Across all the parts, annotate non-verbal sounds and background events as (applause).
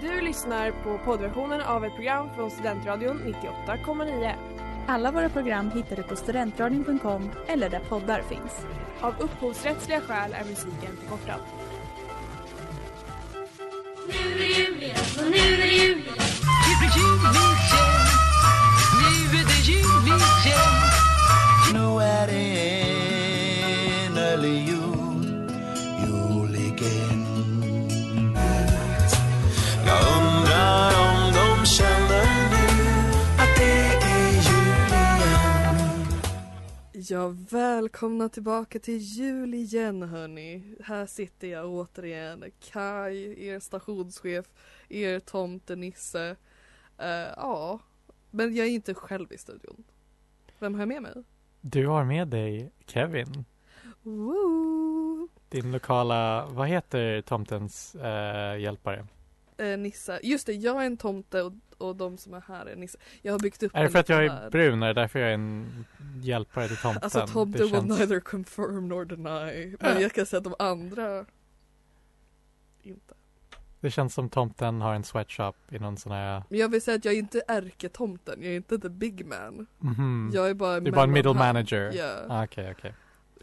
Du lyssnar på poddversionen av ett program från Studentradion 98,9. Alla våra program hittar du på studentradion.com eller där poddar finns. Av upphovsrättsliga skäl är musiken förkortad. Nu är det jul igen och nu är det jul Ja, välkomna tillbaka till jul igen hörni. Här sitter jag återigen, Kai, er stationschef, er tomtenisse. Uh, ja, men jag är inte själv i studion. Vem har jag med mig? Du har med dig Kevin, Woo! din lokala, vad heter tomtens eh, hjälpare? Eh, Nisse. Just det, jag är en tomte och, och de som är här är Nisse. Jag har byggt upp Är det för att jag är brun? Är det därför jag är en hjälpare till tomten? Alltså tomte Det will känns- neither confirm nor deny. Men jag kan säga att de andra inte. Det känns som tomten har en sweatshop i någon sån här, Men jag vill säga att jag är inte ärketomten, jag är inte the big man. mhm. Jag är bara Du är bara en middle manager? Ja. Ah, Okej, okej.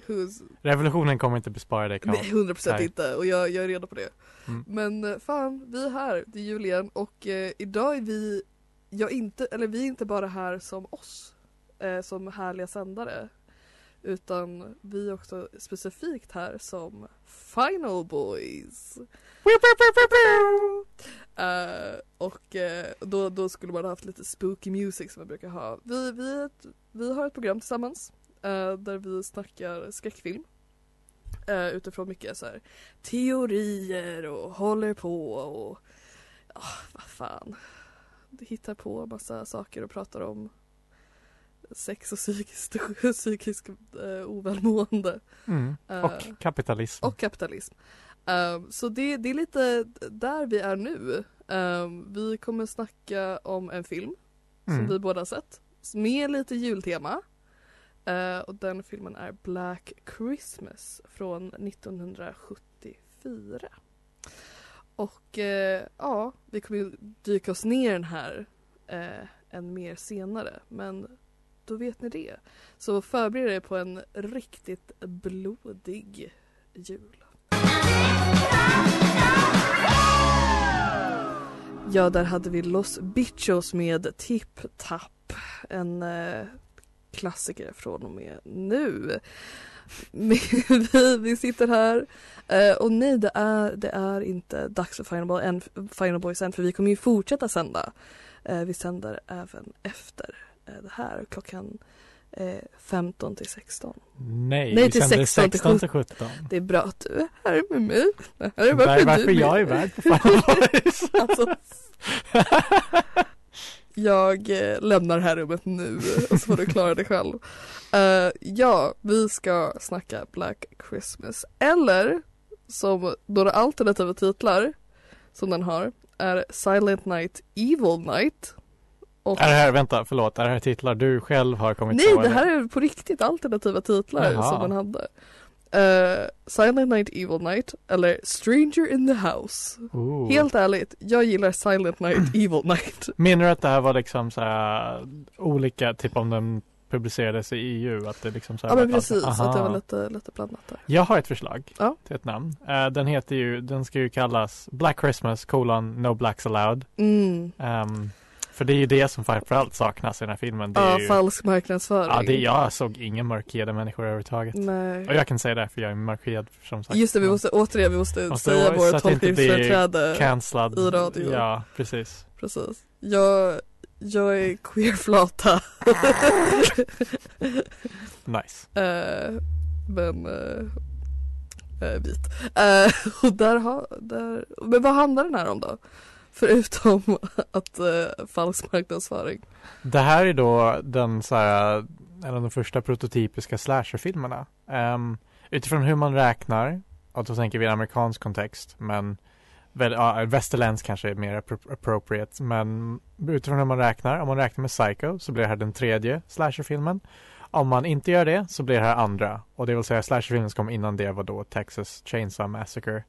Who's, Revolutionen kommer inte bespara dig nej, 100% Nej. inte och jag, jag är redo på det. Mm. Men eh, fan, vi är här, det är jul igen och eh, idag är vi, jag inte, eller vi är inte bara här som oss, eh, som härliga sändare. Utan vi är också specifikt här som Final Boys. Eh, och eh, då, då skulle man ha haft lite spooky music som jag brukar ha. Vi, vi, vi har ett program tillsammans där vi snackar skräckfilm. Uh, utifrån mycket så här, teorier och håller på och ja, vad fan. Hittar på massa saker och pratar om sex och psykiskt, (laughs) psykisk uh, ovälmående. Mm. Eh, Och kapitalism. och kapitalism. Ehm, så det, det är lite där vi är nu. Ehm, vi kommer snacka om en film som Mm. vi båda sett med lite jultema. Eh, och den filmen är Black Christmas från 1974. Och uh, ja, vi kommer ju dyka oss ner i den här uh, än mer senare. Men då vet ni det. Så förbered er på en riktigt blodig jul. Ja, där hade vi Los Bichos med Tip Tap. En klassiker från och med nu. Vi, vi sitter här eh, och nej, det är, det är inte dags för Final, Boy, än, Final Boys än för vi kommer ju fortsätta sända. Eh, vi sänder även efter eh, det här klockan eh, 15 till 16. Nej, Nej, till sänder 16 till 16 till 17. Det är bra att du är här med mig. Det här är Det varför, är varför du jag är värd på Final. (laughs) Alltså, jag eh, lämnar det här rummet nu och så får du klara dig själv. Eh, ja, vi ska snacka Black Christmas. Eller som några alternativa titlar som den har är Silent Night, Evil Night. Och Är det här, vänta, förlåt, är det här titlar du själv har kommit Nej, på? det eller? här är på riktigt alternativa titlar Jaha. som den hade. Eh, Silent Night, Evil Night eller Stranger in the House. Ooh. Helt ärligt, jag gillar Silent Night, (clears throat) Evil Night. Menar du att det här var liksom så här olika, typ om den publicerades i EU? Att det liksom så här Ja men precis, Aha. att det var lite, lite blandat där. Jag har ett förslag Ja. till ett namn. Eh, den heter ju, den ska ju kallas Black Christmas, colon, No Blacks Allowed. Mm. Ehm, för det är ju det som framförallt saknas i den här filmen. Det Ja, ju, falsk marknadsföring. ja, det, jag såg inga mörkhyade människor överhuvudtaget. Nej. Och jag kan säga det för jag är mörkhyad som sagt. Just det, vi måste återigen, vi måste Måste säga vara- vår så att inte blir tolkningsföreträde. I radio. Ja, precis. Precis. Jag, jag är queerflata. (laughs) Nice. Eh, men eh, eh, vit. (laughs) Och där har, där, men vad handlar den här om då? Förutom (laughs) att eh, falsk marknadsföring. Det här är då den så här, en av de första prototypiska slasherfilmerna. Um, utifrån hur man räknar, och då tänker vi i en amerikansk kontext, men väl, ja, västerländsk kanske är mer appropriate, men utifrån hur man räknar, om man räknar med Psycho så blir det här den tredje slasherfilmen. Om man inte gör det så blir det här andra, och det vill säga slasherfilmen som kom innan det var då Texas Chainsaw Massacre.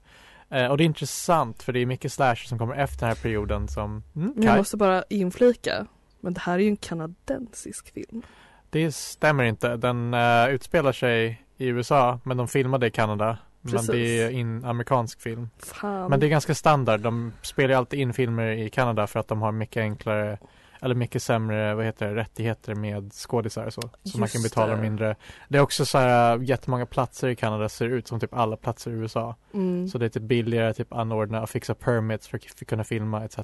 Eh, och det är intressant för det är mycket slasher som kommer efter den här perioden som mm, jag måste bara inflika, men det här är ju en kanadensisk film. Det stämmer inte. Den uh, utspelar sig i USA men de filmade i Kanada. Precis. Men det är en amerikansk film. Fan. Men det är ganska standard. De spelar ju alltid in filmer i Kanada för att de har mycket enklare eller mycket sämre, vad heter det, rättigheter med skådisar och så. Så man kan betala det. mindre. Det är också så här jättemånga platser i Kanada ser ut som typ alla platser i USA. mm. Så det är typ billigare typ anordna och fixa permits för att kunna filma etc.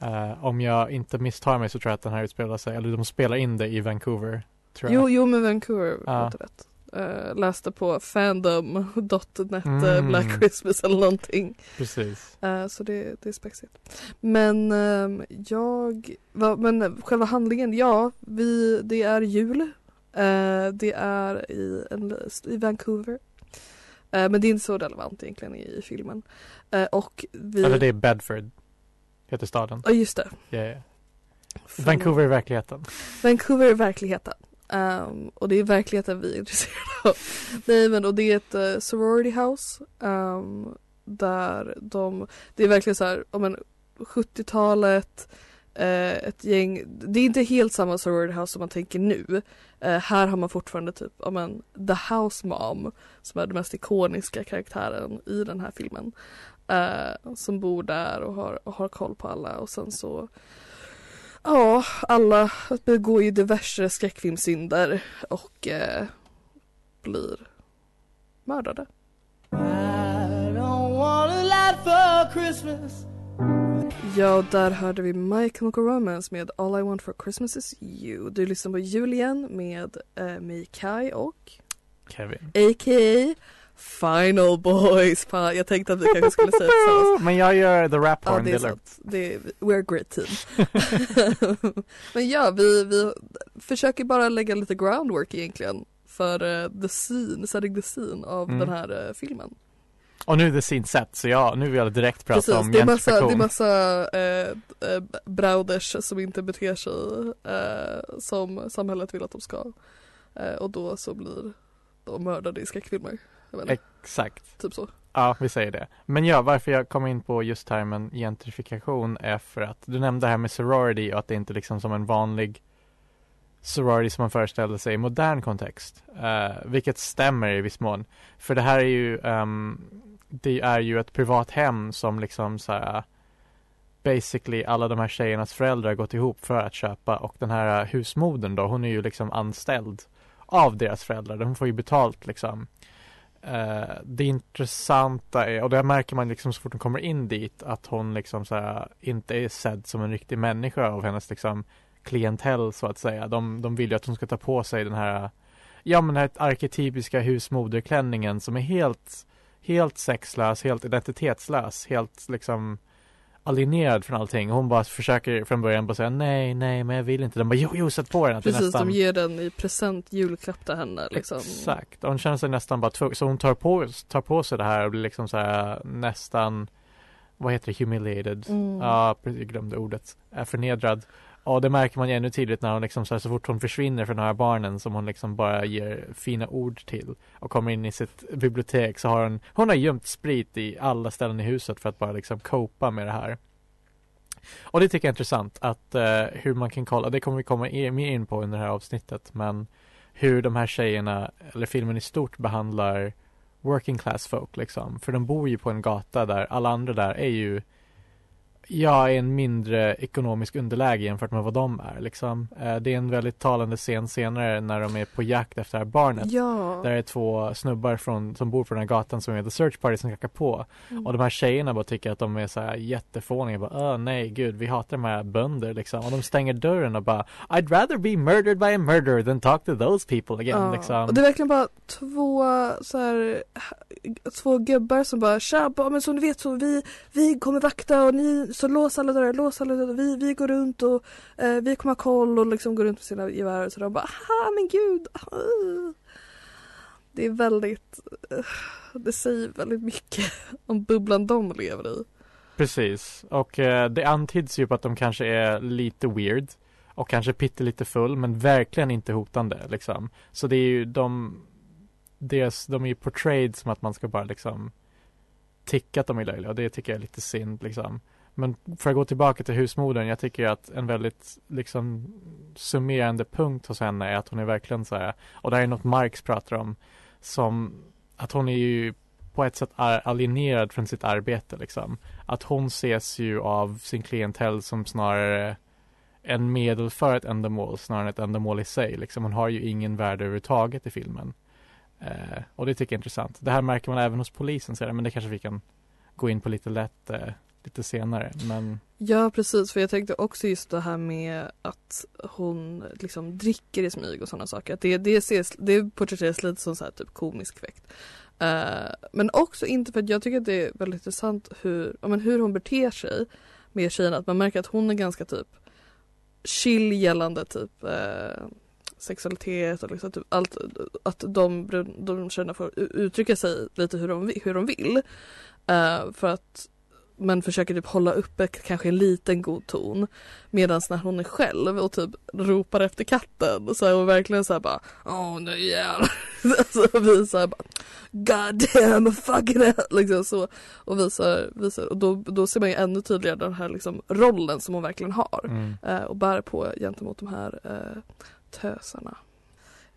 Eh, om jag inte misstar mig så tror jag att den här utspelar sig, eller de spelar in det i Vancouver. Tror jag. Jo, jo men Vancouver var inte rätt. Eh, läste på fandom.net Mm. eh, Black Christmas eller någonting. Precis. Eh, så det, det är spexigt. Men ehm, jag, va, men själva handlingen, ja, vi, det är jul. Eh, det är i, en, i Vancouver. Eh, men det är inte så relevant egentligen i, i filmen. Eh, och vi... Eller det är Bedford, heter staden. Ja just det. Ja. Fan. Vancouver är verkligheten. Vancouver är verkligheten. Um, och det är verkligheten vi är intresserade av. Nej men och det är ett uh, sorority house. Um, där de, det är verkligen så här, om en 70-talet, eh, ett gäng, det är inte helt samma sorority house som man tänker nu. Eh, här har man fortfarande typ, om en the house mom, som är den mest ikoniska karaktären i den här filmen. eh, som bor där och har, och har koll på alla och sen så Ja, alla begår ju diverse skräckfilmsynder och eh, blir mördade. Ja, där hörde vi My Chemical Romance med All I Want For Christmas Is You. Du lyssnar på Julian med eh, mig, Kai och Kevin. a.k.a. Final Boys. Fan, jag tänkte att vi kanske skulle säga tillsammans. (laughs) Men jag gör the rap Ja, horn, det det är sant. Det är, we're a great team. (laughs) Men ja, vi, vi försöker bara lägga lite groundwork egentligen för uh, the scene, setting the scene av Mm. den här eh, filmen. Och nu är det scene set, så ja, nu vill jag direkt prata Precis, om det är massa, det är massa eh, eh, brauders som inte beter sig eh, som samhället vill att de ska. Eh, och då så blir de mördade i skräckfilmer. Inte, Exakt. typ så. Ja, vi säger det. Men ja, varför jag kom in på just termen gentrifikation är för att du nämnde det här med sorority och att det inte liksom som en vanlig sorority som man föreställer sig i modern kontext. Eh, vilket stämmer i viss mån. För det här är ju, ehm, det är ju ett privat hem som liksom så här basically alla de här tjejernas föräldrar gått ihop för att köpa och den här husmodern då, hon är ju liksom anställd av deras föräldrar. De får ju betalt liksom. Eh, det intressanta är, och det märker man liksom så fort hon kommer in dit, att hon liksom så här, inte är sedd som en riktig människa av hennes liksom klientell så att säga. De, de vill ju att hon ska ta på sig den här, ja men den här arketypiska husmoderklänningen som är helt, helt sexlös, helt identitetslös, helt liksom alienerad från allting. Hon bara försöker från början bara säga nej, nej, men jag vill inte. De bara jo, jo, sätt på den. Precis, nästan... de ger den i present, julklapp till henne liksom. Exakt, hon känner sig nästan bara tvungen, så hon tar på, tar på sig det här och blir liksom så här nästan, vad heter det, humiliated? Mm. Ja, precis, jag glömde ordet, är förnedrad. Och det märker man ju ännu tydligt när hon liksom så, här, så fort hon försvinner från de här barnen som hon liksom bara ger fina ord till och kommer in i sitt bibliotek så har hon, hon har gömt sprit i alla ställen i huset för att bara liksom copa med det här. Och det tycker jag är intressant att eh, hur man kan kolla, det kommer vi komma mer in på under det här avsnittet, men hur de här tjejerna, eller filmen i stort behandlar working class folk liksom. För de bor ju på en gata där alla andra där är ju Ja, i en mindre ekonomisk underläge jämfört med vad de är liksom. Eh, det är en väldigt talande scen senare när de är på jakt efter det här barnet. Ja. Där är två snubbar från, som bor på den här gatan som är The Search Party som knackar på. Mm. Och de här tjejerna bara tycker att de är så här jättefåniga. Bara, Åh nej gud, vi hatar de här bönder liksom. Och de stänger dörren och bara I'd rather be murdered by a murderer than talk to those people again Ja, liksom. Och det är verkligen bara två så här, två gubbar som bara tja, men som du vet så vi, vi kommer vakta och ni så lås alla dörrar, lås alla dörrar, vi, vi går runt och eh, vi kommer ha koll och liksom går runt med sina gevär och så de bara aha men gud. Det är väldigt, eh, det säger väldigt mycket (laughs) om bubblan de lever i. Precis, och eh, det antyds ju på att de kanske är lite weird och kanske pyttelite full men verkligen inte hotande liksom. Så det är ju de, deras, de är ju portrayed som att man ska bara liksom tycka att de är löjliga och det tycker jag är lite synd liksom. Men för att gå tillbaka till husmodern, jag tycker att en väldigt liksom summerande punkt hos henne är att hon är verkligen så här, och det här är något Marx pratar om, som att hon är ju på ett sätt alienerad från sitt arbete liksom. Att hon ses ju av sin klientell som snarare en medel för ett ändamål snarare än ett ändamål i sig. Liksom. Hon har ju ingen värde överhuvudtaget i filmen. Eh, och det tycker jag är intressant. Det här märker man även hos polisen men det kanske vi kan gå in på lite lätt eh, lite senare. Men Ja precis, för jag tänkte också just det här med att hon liksom dricker i smyg och sådana saker. Att det, det, ses, det porträtteras lite som så här typ komisk effekt. Uh, eh, men också inte för att jag tycker att det är väldigt intressant hur, ja, men hur hon beter sig med tjejerna. Att man märker att hon är ganska typ chill gällande typ uh, sexualitet och liksom typ allt. Att de, de tjejerna får uttrycka sig lite hur de, hur de vill. Uh, för att men försöker typ hålla uppe kanske en liten god ton. Medan när hon är själv och typ ropar efter katten så är hon verkligen såhär bara Åh nu jävlar. (laughs) alltså visar bara God damn fucking hell. Liksom så. Och visar, visar och då, då ser man ju ännu tydligare den här liksom rollen som hon verkligen har. mm. Eh, och bär på gentemot de här eh, tösarna.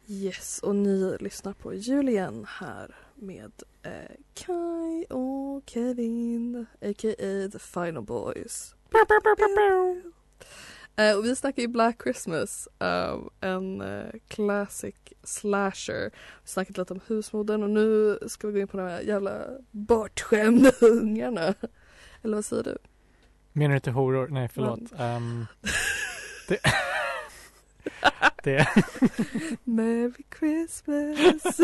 Yes, och ni lyssnar på Julien här med eh, Kai och Kevin, a.k.a. The Final Boys. Eh, och vi snackar ju Black Christmas, eh, en eh, classic slasher. Vi snackat lite om husmodern och nu ska vi gå in på de här jävla bortskämda ungarna. Eller vad säger du? Menar du inte horor? Nej, förlåt. Ehm, (laughs) det, (laughs) det, (laughs) Merry Christmas.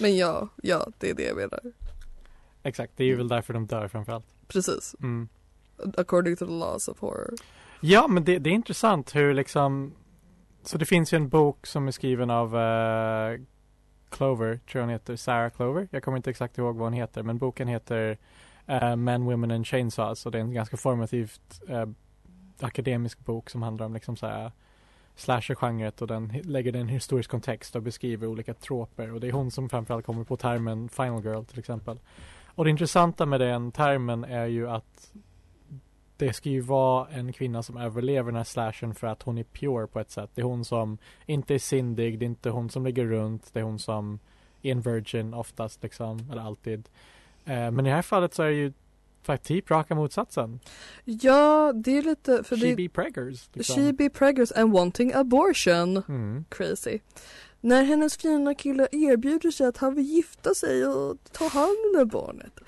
(laughs) Men ja, ja det är det jag menar. exakt, det är ju väl därför de dör framförallt. Precis. Mm. According to the laws of horror. Ja, men det, det är intressant hur liksom Så det finns ju en bok som är skriven av eh, Clover, tror jag hon heter, Sarah Clover. Jag kommer inte exakt ihåg vad hon heter, men boken heter eh, Men, Women and Chainsaws och det är en ganska formativt eh, akademisk bok som handlar om liksom så här slasher-genret och den lägger den i en historisk kontext och beskriver olika troper och det är hon som framförallt kommer på termen Final Girl till exempel. Och det intressanta med den termen är ju att det ska ju vara en kvinna som överlever den här slashen för att hon är pure på ett sätt. Det är hon som inte är syndig, det är inte hon som ligger runt, det är hon som är en virgin oftast liksom, eller alltid. Eh, men i det här fallet så är det ju faktiskt typ raka motsatsen. Ja, det är lite för She det be preggers. Liksom. She be preggers and wanting abortion. Mm. Crazy. När hennes fina kille erbjuder sig att han vill gifta sig och ta hand om barnet.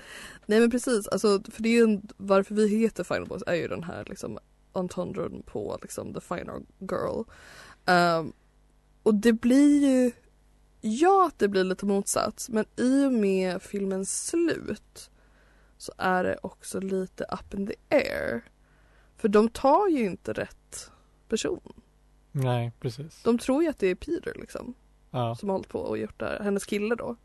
Nej men precis, alltså för det är ju en, varför vi heter Final Boys är ju den här liksom entendren på liksom the final girl. Ehm, och det blir ju, ja att det blir lite motsats men i och med filmens slut så är det också lite up in the air. För de tar ju inte rätt person. Nej, precis. De tror ju att det är Peter liksom Ja. som har hållit på och gjort det här, hennes kille då.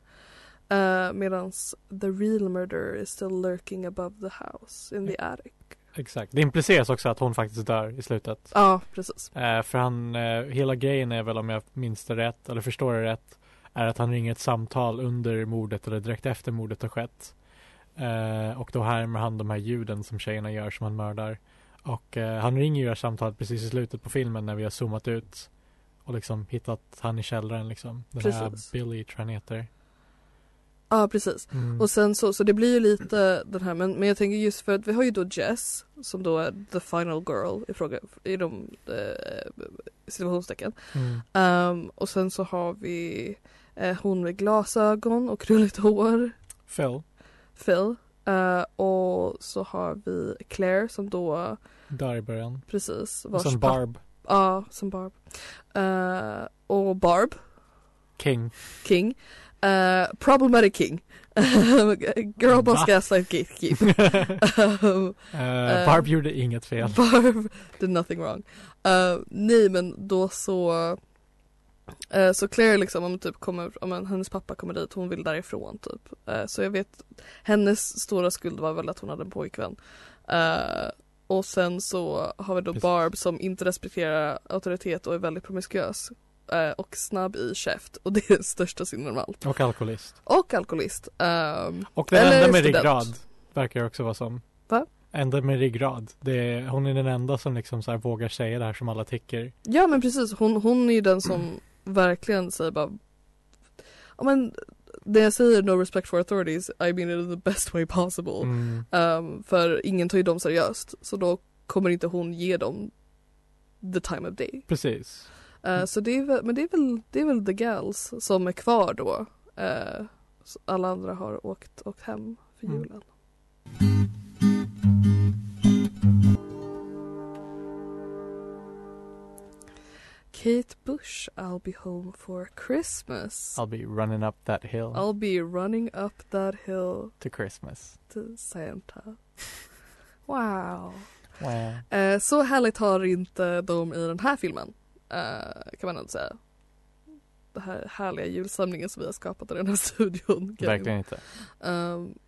Uh, Medan the real murderer is still lurking above the house in the attic. Exakt. Det impliceras också att hon faktiskt dör i slutet. Ja, precis. Eh, för han, eh, hela grejen är väl om jag minns det rätt, eller förstår det rätt, är att han ringer ett samtal under mordet eller direkt efter mordet har skett. Eh, och då härmar han de här ljuden som tjejerna gör som han mördar. Och eh, han ringer ju det här samtalet precis i slutet på filmen när vi har zoomat ut och liksom hittat han i källaren liksom. Den här Precis. Billy tror han heter. Ja, precis. Mm. Och sen så, så det blir ju lite den här, men, men jag tänker just för att vi har ju då Jess som då är the final girl i fråga, i de eh, situationstecken. Mm. Ehm, och sen så har vi eh, hon med glasögon och krulligt hår. Phil, Phil. Eh, och så har vi Claire som då där i början. precis Och sen Barb, Ja, som Barb. Eh, och Barb King. King. Eh, problematic King. (laughs) Girl boss Va? gaslight gatekeep. (laughs) um, Eh, Barb gjorde inget fel. Barb did nothing wrong. Nej men då så så Claire liksom om typ kommer, om en- hennes pappa kommer dit, hon vill därifrån typ. Eh, så jag vet, hennes stora skuld var väl att hon hade en pojkvän. Eh, och sen så har vi då Precis. Barb som inte respekterar auktoritet och är väldigt promiskuös. eh, och snabb i käft och det är den största synden av allt. Och alkoholist. Och alkoholist. Ehm, Och den enda med ryggrad. Verkar det också vara som. Va? Enda med ryggrad. Hon är den enda som liksom så vågar säga det här som alla tycker. ja men precis, hon, hon är ju den som verkligen säger bara Ja men när jag säger no respect for authorities, I mean it in the best way possible. Mm. Ehm, för ingen tar ju dem seriöst. Så då kommer inte hon ge dem the time of day. Precis. Eh, så det är väl, men det är väl, det är väl the gals som är kvar då. Så alla andra har åkt, åkt hem för Mm. Kate Bush, I'll be home for Christmas. I'll be running up that hill I'll be running up that hill to Christmas. to Santa. (laughs) Wow. Wow. Eh, så härligt har inte de i den här filmen. Eh, kan man ändå säga. Den här härliga julsamlingen som vi har skapat i den här (laughs) studion. Verkligen inte. Um,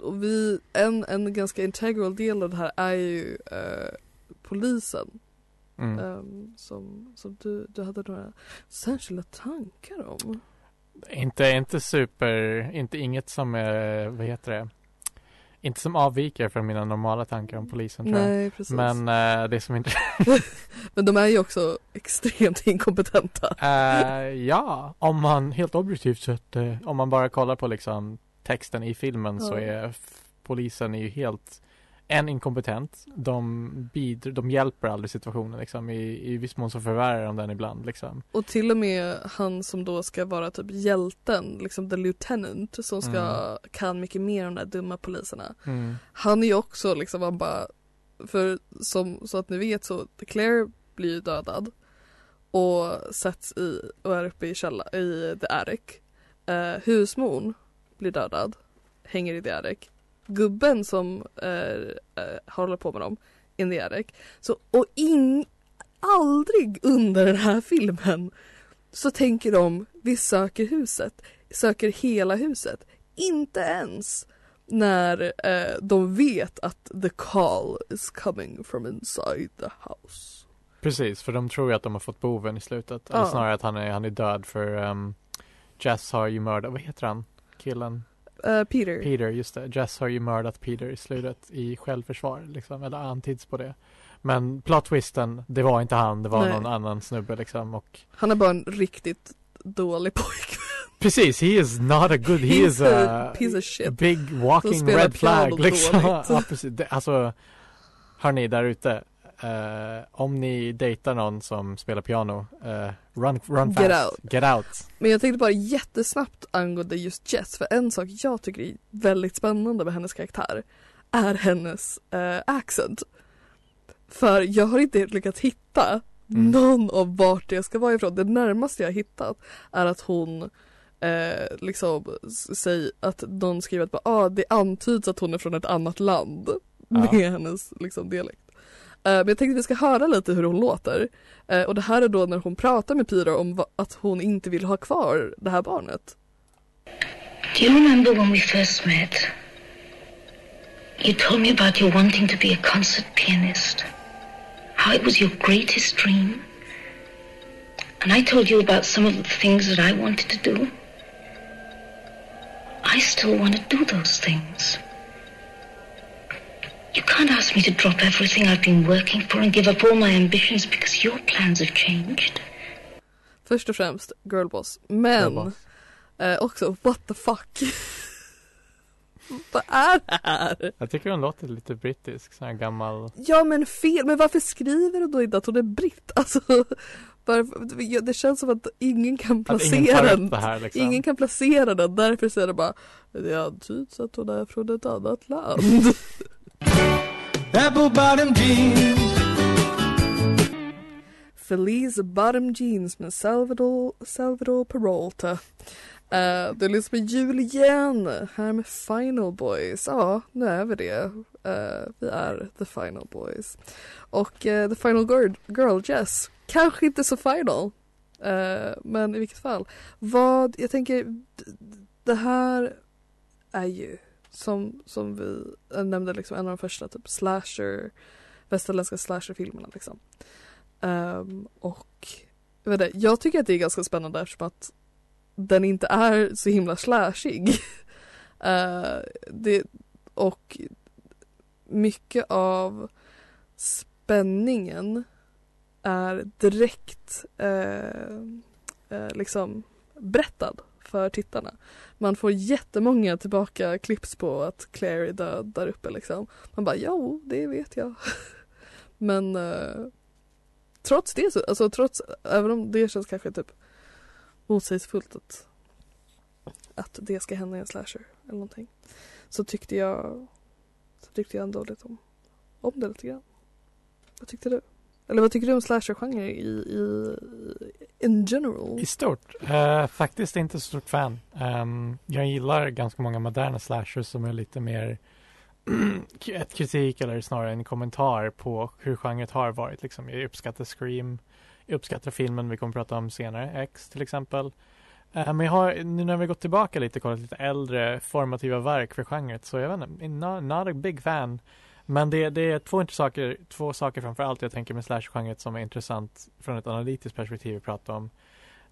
och vi, en, en ganska integral del av det här är ju eh, polisen. Mm. ehm, som som du, du hade några särskilda tankar om. Inte, inte super, inte inget som är, vad heter det? Inte som avviker från mina normala tankar om polisen tror jag. Nej precis. Men Men, eh, det som inte, (laughs) de är ju också extremt inkompetenta. eh, ja, om man helt objektivt sett, eh, om man bara kollar på liksom texten i filmen så Ja. är f- polisen är ju helt en inkompetent. De bidrar, de hjälper aldrig situationen liksom. I, i viss mån så förvärrar de den ibland liksom. Och till och med han som då ska vara typ hjälten, liksom the lieutenant som ska Mm. kan mycket mer om de där dumma poliserna. Mm. Han är ju också liksom, han bara, för som, så att ni vet så, Claire blir ju dödad och sätts i, och är uppe i källa, i the attic. Eh, husmon blir dödad, hänger i the attic. Gubben som eh, eh, håller på med dem, in attic. Så, och ing, aldrig under den här filmen så tänker de, vi söker huset, söker hela huset. Inte ens när eh, de vet att the call is coming from inside the house. Precis, för de tror ju att de har fått boven i slutet. Eller Ja. snarare att han är, han är död för um, Jess har ju mördat, vad heter han? Killen? Eh, Peter. Peter, just det. Jess har ju mördat Peter i slutet i självförsvar liksom, eller antyds på det. Men plot twisten, det var inte han, det var Nej. någon annan snubbe liksom och Han är bara en riktigt dålig pojke. (laughs) Precis, he is not a good, he is a piece of shit. big walking red flag liksom. (laughs) ja, precis. Det, alltså, hörni där ute, eh, om ni dejtar någon som spelar piano, eh, run, run fast, Get out. get out. Men jag tänkte bara jättesnabbt angående just Jess, för en sak jag tycker är väldigt spännande med hennes karaktär är hennes eh, accent. För jag har inte lyckats hitta Mm. någon av vart det ska vara ifrån. Det närmaste jag har hittat är att hon eh, liksom s- säger att någon skriver att bara, ah, det antyds att hon är från ett annat land Ja. med hennes liksom, dialekt. Eh, men jag tänkte att vi ska höra lite hur hon låter. Eh, och det här är då när hon pratar med Pira om att hon inte vill ha kvar det här barnet. Do you remember when we first met? You told me about your wanting to be a concert pianist. How it was your greatest dream. And I told you about some of the things that I wanted to do. I still want to do those things. You can't ask me to drop everything I've been working for and give up all my ambitions because your plans have changed. Först och främst girlboss. Men Girlboss. eh, också what the fuck. (laughs) Vad är det här? Jag tycker hon låter lite brittisk, sån här gammal. Ja men fel, men varför skriver du då inte att hon är britt? Alltså, varför, det känns som att ingen kan Att ingen placera tar den. här liksom. Ingen kan placera den, därför säger det bara Det antyds att hon är från ett annat land. (laughs) Apple bottom jeans. Feliz Bottom Jeans med Salvador, Salvador Peralta. Uh, det lyssnar på liksom jul igen, här med Final Boys. Ja, nu är vi det. Uh, vi är The Final Boys. Och uh, The Final Girl, girl Jess, kanske inte så final. Uh, men i vilket fall. Vad, jag tänker, det här är ju som, som vi nämnde liksom en av de första typ slasher, västerländska slasherfilmerna liksom. Um, och jag, vet inte, jag tycker att det är ganska spännande eftersom att den inte är så himla slashig. uh, (laughs) det, och mycket av spänningen är direkt eh, eh, liksom berättad för tittarna. Man får jättemånga tillbaka klipps på att Claire är död där uppe liksom. Man bara, jo, det vet jag. (laughs) Men eh, trots det, så, alltså trots, även om det känns kanske typ motsägelsefullt att, att det ska hända i en slasher eller någonting. Så tyckte jag, så tyckte jag ändå lite om, om det lite grann. Vad tyckte du? Eller vad tycker du om slasher-genre i, i in general? I stort? Uh, faktiskt inte så stort fan. Um, jag gillar ganska många moderna slashers som är lite mer (clears throat) ett kritik eller snarare en kommentar på hur genret har varit. Liksom. Jag uppskattar Scream, jag uppskattar filmen vi kommer att prata om senare, X till exempel. Uh, men jag har, nu när vi gått tillbaka lite, och kollat lite äldre formativa verk för genret, så jag vet inte, not, not a big fan. Men det, det är två, saker, två saker framför allt jag tänker med slasher-genret som är intressant från ett analytiskt perspektiv att prata om.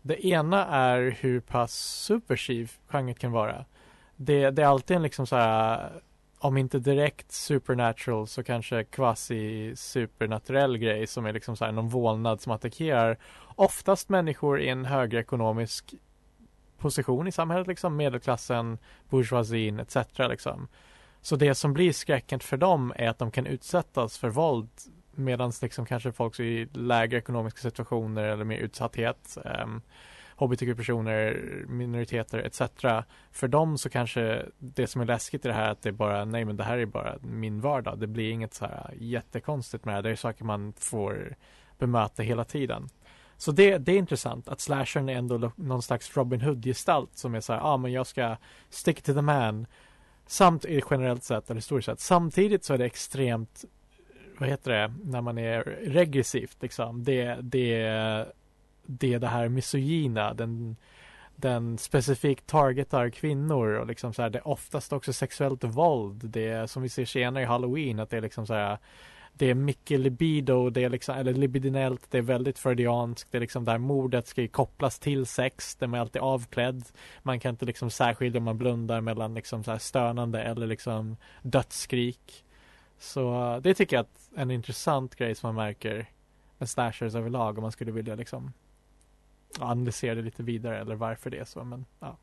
Det ena är hur pass subversiv genret kan vara. Det, det är alltid en liksom så här, om inte direkt supernatural så kanske quasi supernaturell grej som är liksom så här någon vålnad som attackerar oftast människor i en högre ekonomisk position i samhället liksom medelklassen, bourgeoisien etc. liksom. Så det som blir skräcken för dem är att de kan utsättas för våld medan liksom kanske folk i lägre ekonomiska situationer eller mer utsatthet um, hbtq-personer, minoriteter etc. För dem så kanske det som är läskigt i det här är att det är bara, nej men det här är bara min vardag. Det blir inget så här jättekonstigt med det. Det är saker man får bemöta hela tiden. Så det, det är intressant att slashern är ändå någon slags Robin Hood-gestalt som är så här, ja ah, men jag ska stick to the man Samt eh, generellt sett, eller historiskt sett. Samtidigt så är det extremt, vad heter det, när man är regressivt liksom. Det, det, det är det här misogyna, den, den specifikt targetar kvinnor och liksom så här, det är oftast också sexuellt våld. Det är som vi ser senare i Halloween att det är liksom så här det är mycket libido, det är liksom, eller libidinellt, det är väldigt freudianskt, det är liksom där mordet ska ju kopplas till sex, den är alltid avklädd. Man kan inte liksom särskilja om man blundar mellan liksom så här stönande eller liksom dödsskrik. Så eh, det tycker jag är en intressant grej som man märker med slashers överlag om man skulle vilja liksom analysera det lite vidare eller varför det är så men ja.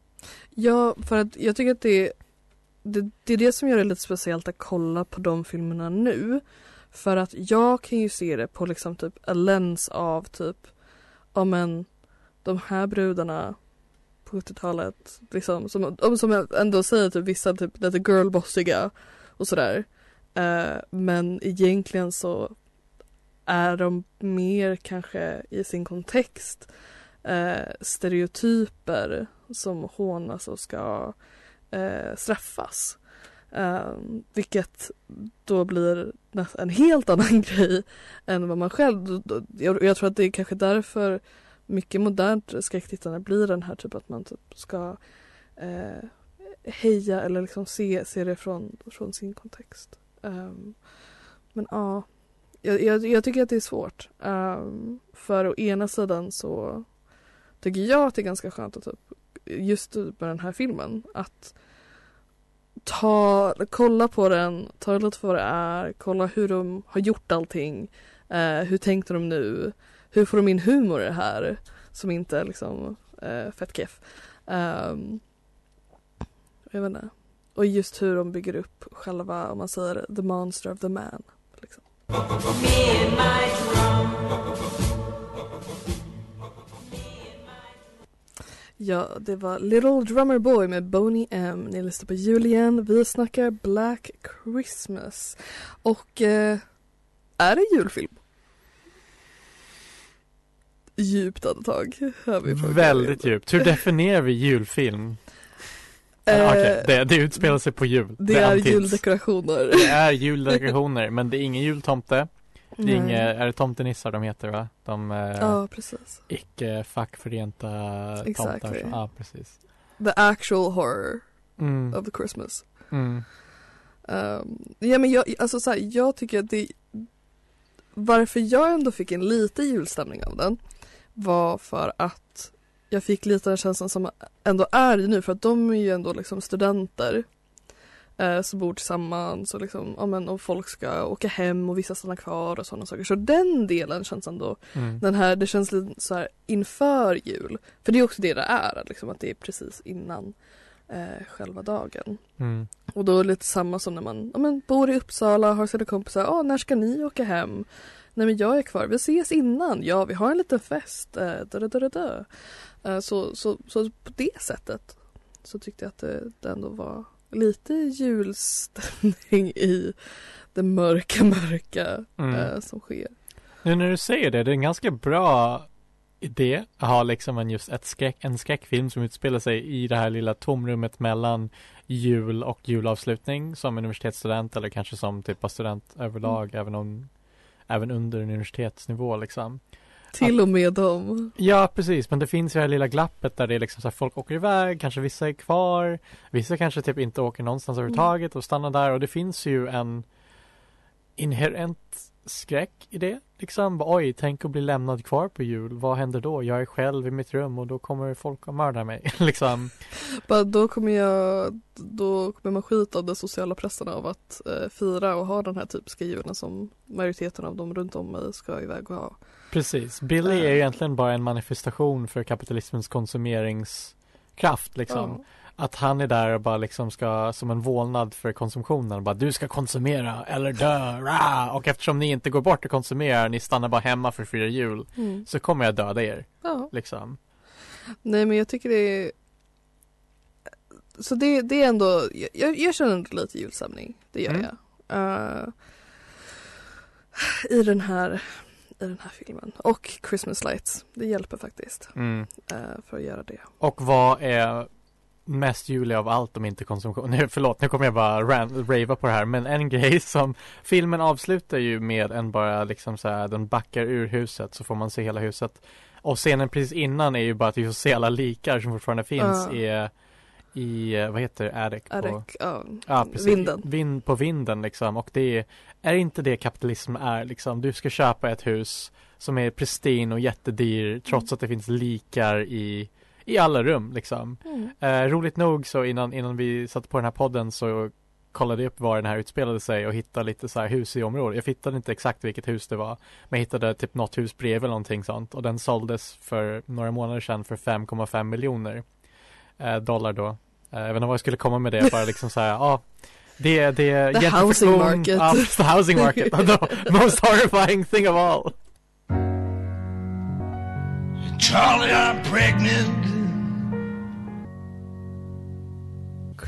Ja, för att jag tycker att det, det, det är det som gör det lite speciellt att kolla på de filmerna nu. För att jag kan ju se det på liksom typ en lens av typ, ja men de här brudarna på 70-talet liksom som, som jag ändå säger typ vissa typ lite girlbossiga och sådär. Uh, men egentligen så är de mer kanske i sin kontext uh, stereotyper som hånas och ska uh, straffas. Um, vilket då blir en helt annan (laughs) grej än vad man själv... Jag, jag tror att det är kanske därför mycket modernt skräcktittande blir den här typen att man typ ska eh, heja eller liksom se, se det från, från sin kontext. Um, men ja, jag, jag, jag, tycker att det är svårt. Um, för å ena sidan så tycker jag att det är ganska skönt att typ, just med den här filmen att ta, kolla på den, ta det lite för vad det är, kolla hur de har gjort allting. Eh, hur tänkte de nu? Hur får de in humor i det här? Som inte är liksom eh, fett keff. Um, jag vet inte. Och just hur de bygger upp själva, om man säger the monster of the man. Liksom. Ja, det var Little Drummer Boy med Boney M. Ni lyssnar på Julian. Vi snackar Black Christmas. Och eh, är det julfilm? Djupt andetag. Väldigt djupt. Hur definierar vi julfilm? Eh, Okej, det, det utspelar sig på jul. Det är antyds. juldekorationer. Det är juldekorationer, men det är ingen jultomte. Det är, inga, är det tomtenissar de heter va? De eh, Ja, precis. icke fackförenta Exactly. tomtar. Ja, precis. The actual horror Mm. of the Christmas. Mm. Um, ja men jag, alltså så här, jag tycker att det Varför jag ändå fick en lite julstämning av den var för att jag fick lite den känslan som ändå är i nu för att de är ju ändå liksom studenter som bor tillsammans och liksom, ja men och folk ska åka hem och vissa stannar kvar och sådana saker. Så den delen känns ändå, Mm. den här, det känns lite så här inför jul. För det är också det det är, att liksom att det är precis innan eh, själva dagen. Mm. Och då är det lite samma som när man ja, men, bor i Uppsala, har sina kompisar. Ah, när ska ni åka hem? Nej men jag är kvar, vi ses innan. Ja, vi har en liten fest. Eh, da, da, da. Eh, så, så, så på det sättet så tyckte jag att det, det ändå var lite julstämning i det mörka, mörka Mm. eh, som sker. Nu när du säger det, det är en ganska bra idé att ha liksom en, just ett skräck, en skräckfilm som utspelar sig i det här lilla tomrummet mellan jul och julavslutning som universitetsstudent eller kanske som typ av student överlag även om även under en universitetsnivå liksom. Till och med dem. Ja, precis, men det finns ju det här lilla glappet där det är liksom så här, folk åker iväg, kanske vissa är kvar, vissa kanske typ inte åker någonstans överhuvudtaget och stannar där och det finns ju en inherent skräck i det. Liksom, oj, tänk att bli lämnad kvar på jul, vad händer då? Jag är själv i mitt rum och då kommer folk att mörda mig, (laughs) liksom. Bara, då kommer jag, då kommer man skita av den sociala pressen av att eh, fira och ha den här typiska julen som majoriteten av dem runt om mig ska iväg och ha. Precis, Billy är egentligen bara en manifestation för kapitalismens konsumeringskraft, liksom. Ja. Att han är där och bara liksom ska, som en vålnad för konsumtionen, bara du ska konsumera eller dö, rah! och eftersom ni inte går bort och konsumerar, ni stannar bara hemma för fira jul, Mm. så kommer jag döda er, ja. liksom. Nej men jag tycker det är Så det, det är ändå, jag, jag känner ändå lite julstämning, det gör Mm. jag. Eh, I den här i den här filmen. Och Christmas lights, det hjälper faktiskt Mm. eh, för att göra det. Och vad är mest julig av allt om inte konsumtion? (laughs) Nu, förlåt, nu kommer jag bara ran, rava på det här, men en (laughs) grej som filmen avslutar ju med en bara liksom så här, den backar ur huset så får man se hela huset. Och scenen precis innan är ju bara att vi får se alla likar som fortfarande finns Ja. i, i, eh, vad heter det, attic på, Arek, ja, Ja, precis. vinden. Vind på vinden liksom och det är, är inte det kapitalism är liksom. Du ska köpa ett hus som är pristin och jättedyr trots att det finns likar i, i alla rum liksom. Mm. Eh, roligt nog så innan, innan vi satte på den här podden så kollade jag upp var den här utspelade sig och hittade lite så här hus i området. Jag hittade inte exakt vilket hus det var. Men jag hittade typ något hus bredvid eller någonting sånt. Och den såldes för några månader sedan för 5,5 miljoner eh, dollar då. Eh, jag vet inte vad jag skulle komma med det, bara liksom så här, ja. Ah, det, det är The housing market. Ja, (laughs) the housing market. (laughs) the most horrifying thing of all. Charlie, I'm pregnant.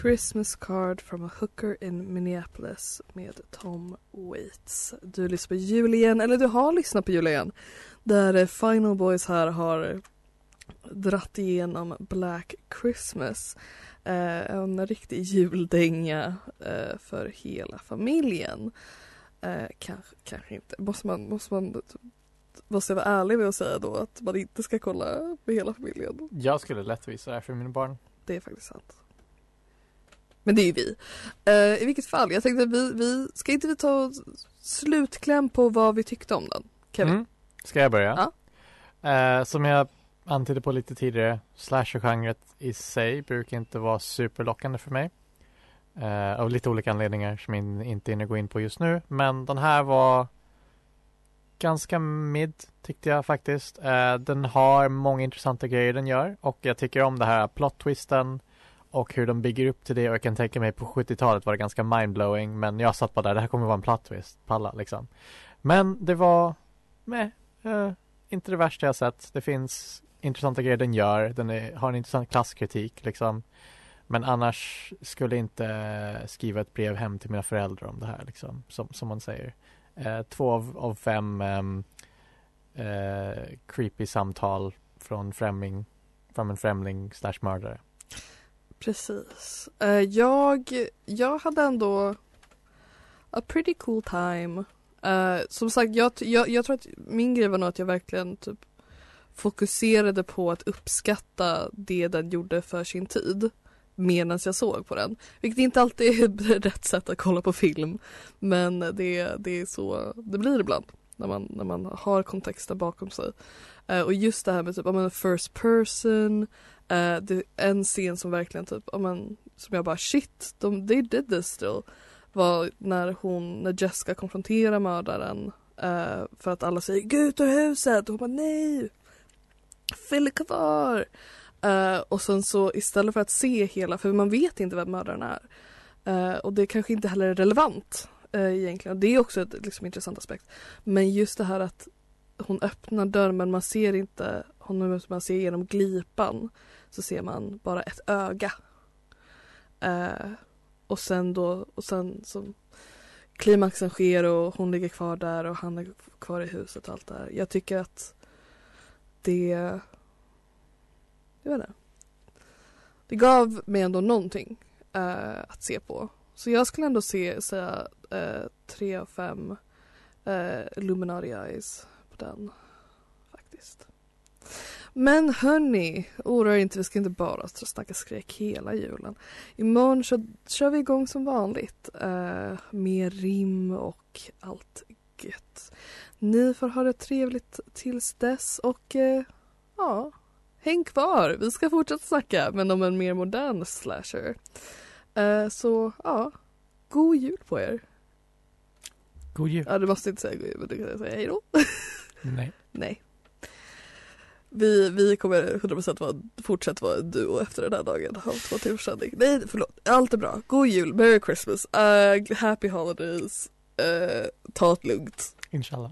Christmas card from a hooker in Minneapolis med Tom Waits. Du lyssnar på jul igen, eller du har lyssnat på jul igen. Där eh, Final Boys här har dratt igenom Black Christmas. Eh, en riktig juldänga eh, för hela familjen. Eh, kanske, kanske inte. Måste man, måste man måste jag vara ärlig med att säga då att man inte ska kolla med hela familjen? Jag skulle lätt visa det här för mina barn. Det är faktiskt sant. Men det är ju vi. Eh, I vilket fall, jag tänkte att vi, vi ska inte vi ta slutkläm på vad vi tyckte om den? Kevin? Mm. Ska jag börja? Eh, som jag antydde på lite tidigare, slasher-genret i sig brukar inte vara superlockande för mig. Uh, av lite olika anledningar som jag inte hinner gå in på just nu. Men den här var ganska mid tyckte jag faktiskt. Uh, den har många intressanta grejer den gör och jag tycker om det här plot-twisten och hur de bygger upp till det och jag kan tänka mig på 70-talet var det ganska mindblowing men jag satt bara där, det här kommer vara en plot twist, palla liksom. Men det var, meh, uh, inte det värsta jag sett. Det finns intressanta grejer den gör, den är, har en intressant klasskritik liksom. Men annars skulle jag inte skriva ett brev hem till mina föräldrar om det här liksom, som, som man säger. Eh, två av, av fem ehm, eh, creepy samtal från främling, från en främling slash mördare. Precis. Eh, jag, jag hade ändå a pretty cool time. Eh, som sagt, jag, jag, jag tror att min grej var nog att jag verkligen typ fokuserade på att uppskatta det den gjorde för sin tid medan jag såg på den. Vilket inte alltid är (laughs) rätt sätt att kolla på film. Men det, det är så det blir ibland. när man, när man har kontexten bakom sig. Eh, och just det här med typ, men first person, eh, det är en scen som verkligen typ, men, som jag bara shit, de, they did this still. Var när hon, när Jessica konfronterar mördaren eh, för att alla säger gå ut ur huset och hon bara nej, fyll kvar. Uh, och sen så istället för att se hela, för man vet inte vem mördaren är. Uh, och det kanske inte heller är relevant uh, egentligen. Det är också ett liksom, intressant aspekt. Men just det här att hon öppnar dörren men man ser inte honom, man ser genom glipan så ser man bara ett öga. Uh, och sen då, och sen så klimaxen sker och hon ligger kvar där och han är kvar i huset och allt det här. Jag tycker att det, jag vet inte. Det gav mig ändå någonting eh, att se på. Så jag skulle ändå se, säga eh, tre av fem eh, Illuminati Eyes på den. Faktiskt. Men hörni, oroa er inte, vi ska inte bara snacka skräck hela julen. Imorgon så kör vi igång som vanligt. Eh, med rim och allt gött. Ni får ha det trevligt tills dess och eh, ja, häng kvar. Vi ska fortsätta snacka men om en mer modern slasher. Eh, så ja, god jul på er. God jul. Ja, du måste inte säga god jul, men du kan säga hej då. (laughs) Nej. Nej. Vi, vi kommer 100% vara, fortsätta vara en duo efter den här dagen av två timmars sändning. Nej, förlåt. Allt är bra. God jul, Merry Christmas, uh, Happy Holidays, uh, ta det lugnt. Inshallah.